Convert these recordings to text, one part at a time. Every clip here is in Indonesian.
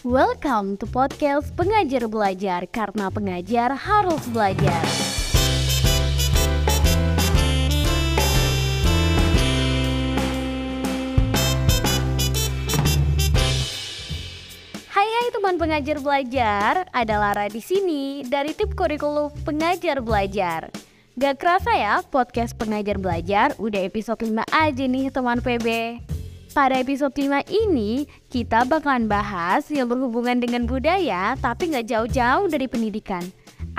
Welcome to podcast Pengajar Belajar karena pengajar harus belajar. Hai hai teman pengajar belajar, ada Lara di sini dari tim kurikulum pengajar belajar. Gak kerasa ya, podcast pengajar belajar udah episode 5 aja nih teman PB. Pada episode 5 ini, kita bakalan bahas yang berhubungan dengan budaya tapi nggak jauh-jauh dari pendidikan.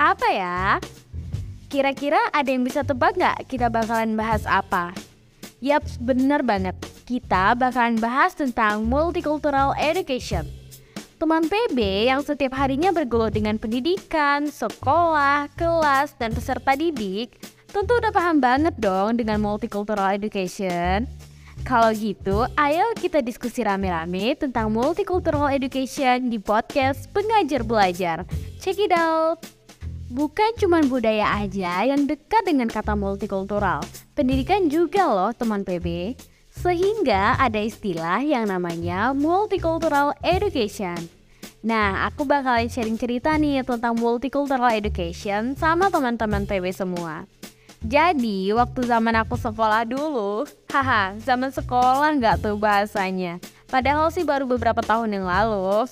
Apa ya? Kira-kira ada yang bisa tebak nggak kita bakalan bahas apa? Yap, bener banget. Kita bakalan bahas tentang multicultural education. Teman PB yang setiap harinya bergelut dengan pendidikan, sekolah, kelas, dan peserta didik, tentu udah paham banget dong dengan multicultural education. Kalau gitu, ayo kita diskusi rame-rame tentang multicultural education di podcast Pengajar Belajar. Check it out! Bukan cuma budaya aja yang dekat dengan kata multikultural, pendidikan juga loh teman PB. Sehingga ada istilah yang namanya multicultural education. Nah, aku bakalan sharing cerita nih tentang multicultural education sama teman-teman PB semua. Jadi, waktu zaman aku sekolah dulu, haha, zaman sekolah nggak tuh bahasanya. Padahal sih baru beberapa tahun yang lalu.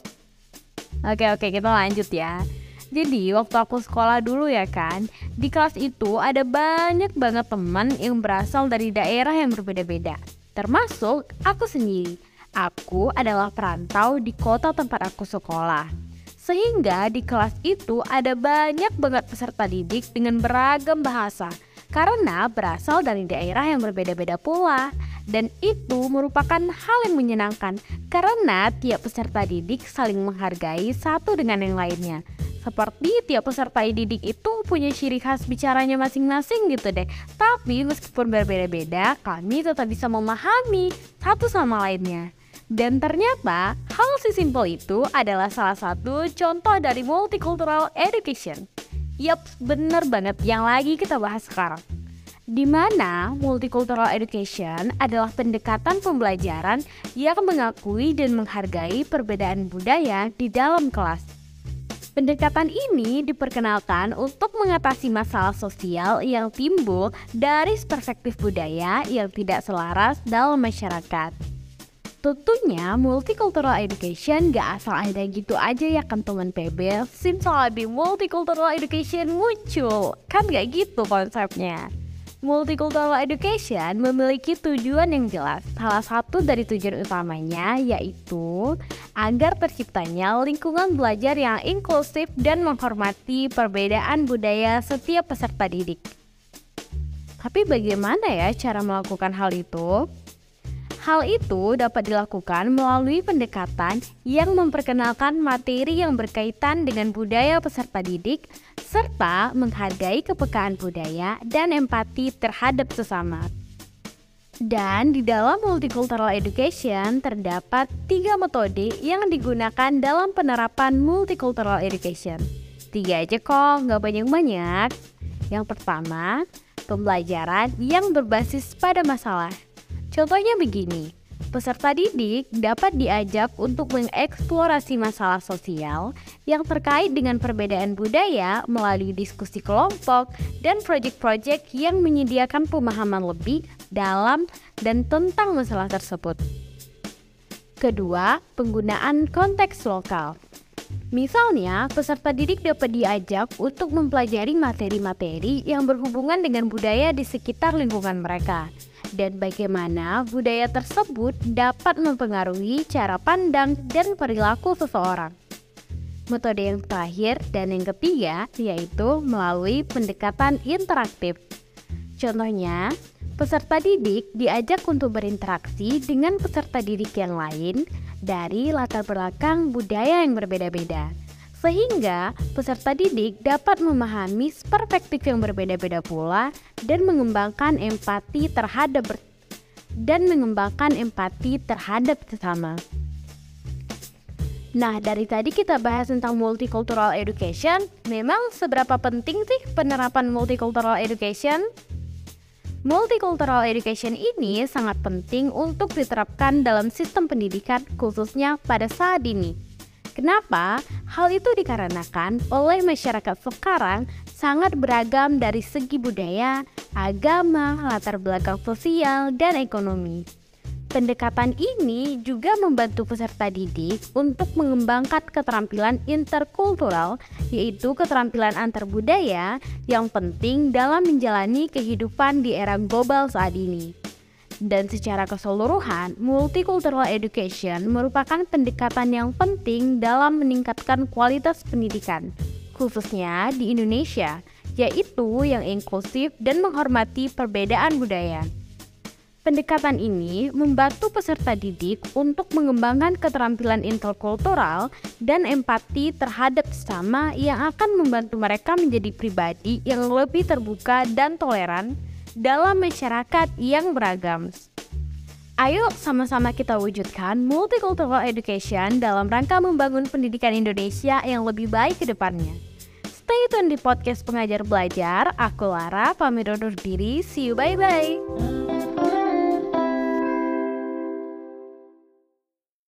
Oke, oke, kita lanjut ya. Jadi, waktu aku sekolah dulu ya kan, di kelas itu ada banyak banget teman yang berasal dari daerah yang berbeda-beda. Termasuk aku sendiri. Aku adalah perantau di kota tempat aku sekolah. Sehingga di kelas itu ada banyak banget peserta didik dengan beragam bahasa karena berasal dari daerah yang berbeda-beda pula. Dan itu merupakan hal yang menyenangkan karena tiap peserta didik saling menghargai satu dengan yang lainnya. Seperti tiap peserta didik itu punya ciri khas bicaranya masing-masing gitu deh. Tapi meskipun berbeda-beda, kami tetap bisa memahami satu sama lainnya. Dan ternyata hal si simple itu adalah salah satu contoh dari multicultural education. Yap, bener banget yang lagi kita bahas sekarang. Di mana multicultural education adalah pendekatan pembelajaran yang mengakui dan menghargai perbedaan budaya di dalam kelas. Pendekatan ini diperkenalkan untuk mengatasi masalah sosial yang timbul dari perspektif budaya yang tidak selaras dalam masyarakat. Tentunya multicultural education gak asal ada gitu aja ya kan teman PB Since lebih multicultural education muncul. Kan gak gitu konsepnya. Multicultural education memiliki tujuan yang jelas. Salah satu dari tujuan utamanya yaitu Agar terciptanya lingkungan belajar yang inklusif dan menghormati perbedaan budaya setiap peserta didik. Tapi bagaimana ya cara melakukan hal itu? Hal itu dapat dilakukan melalui pendekatan yang memperkenalkan materi yang berkaitan dengan budaya peserta didik, serta menghargai kepekaan budaya dan empati terhadap sesama. Dan di dalam multicultural education terdapat tiga metode yang digunakan dalam penerapan multicultural education. Tiga aja kok, nggak banyak-banyak. Yang pertama, pembelajaran yang berbasis pada masalah. Contohnya begini, peserta didik dapat diajak untuk mengeksplorasi masalah sosial yang terkait dengan perbedaan budaya melalui diskusi kelompok dan proyek-proyek yang menyediakan pemahaman lebih dalam dan tentang masalah tersebut. Kedua, penggunaan konteks lokal. Misalnya, peserta didik dapat diajak untuk mempelajari materi-materi yang berhubungan dengan budaya di sekitar lingkungan mereka dan bagaimana budaya tersebut dapat mempengaruhi cara pandang dan perilaku seseorang. Metode yang terakhir dan yang ketiga yaitu melalui pendekatan interaktif. Contohnya, peserta didik diajak untuk berinteraksi dengan peserta didik yang lain dari latar belakang budaya yang berbeda-beda sehingga peserta didik dapat memahami perspektif yang berbeda-beda pula dan mengembangkan empati terhadap dan mengembangkan empati terhadap sesama. Nah, dari tadi kita bahas tentang multicultural education. Memang seberapa penting sih penerapan multicultural education? Multicultural education ini sangat penting untuk diterapkan dalam sistem pendidikan khususnya pada saat ini Kenapa? Hal itu dikarenakan oleh masyarakat sekarang sangat beragam dari segi budaya, agama, latar belakang sosial, dan ekonomi. Pendekatan ini juga membantu peserta didik untuk mengembangkan keterampilan interkultural, yaitu keterampilan antar budaya yang penting dalam menjalani kehidupan di era global saat ini. Dan secara keseluruhan, multicultural education merupakan pendekatan yang penting dalam meningkatkan kualitas pendidikan, khususnya di Indonesia, yaitu yang inklusif dan menghormati perbedaan budaya. Pendekatan ini membantu peserta didik untuk mengembangkan keterampilan interkultural dan empati terhadap sesama yang akan membantu mereka menjadi pribadi yang lebih terbuka dan toleran dalam masyarakat yang beragam. Ayo sama-sama kita wujudkan multicultural education dalam rangka membangun pendidikan Indonesia yang lebih baik ke depannya. Stay tune di podcast pengajar belajar. Aku Lara, pamit undur diri. See you bye-bye.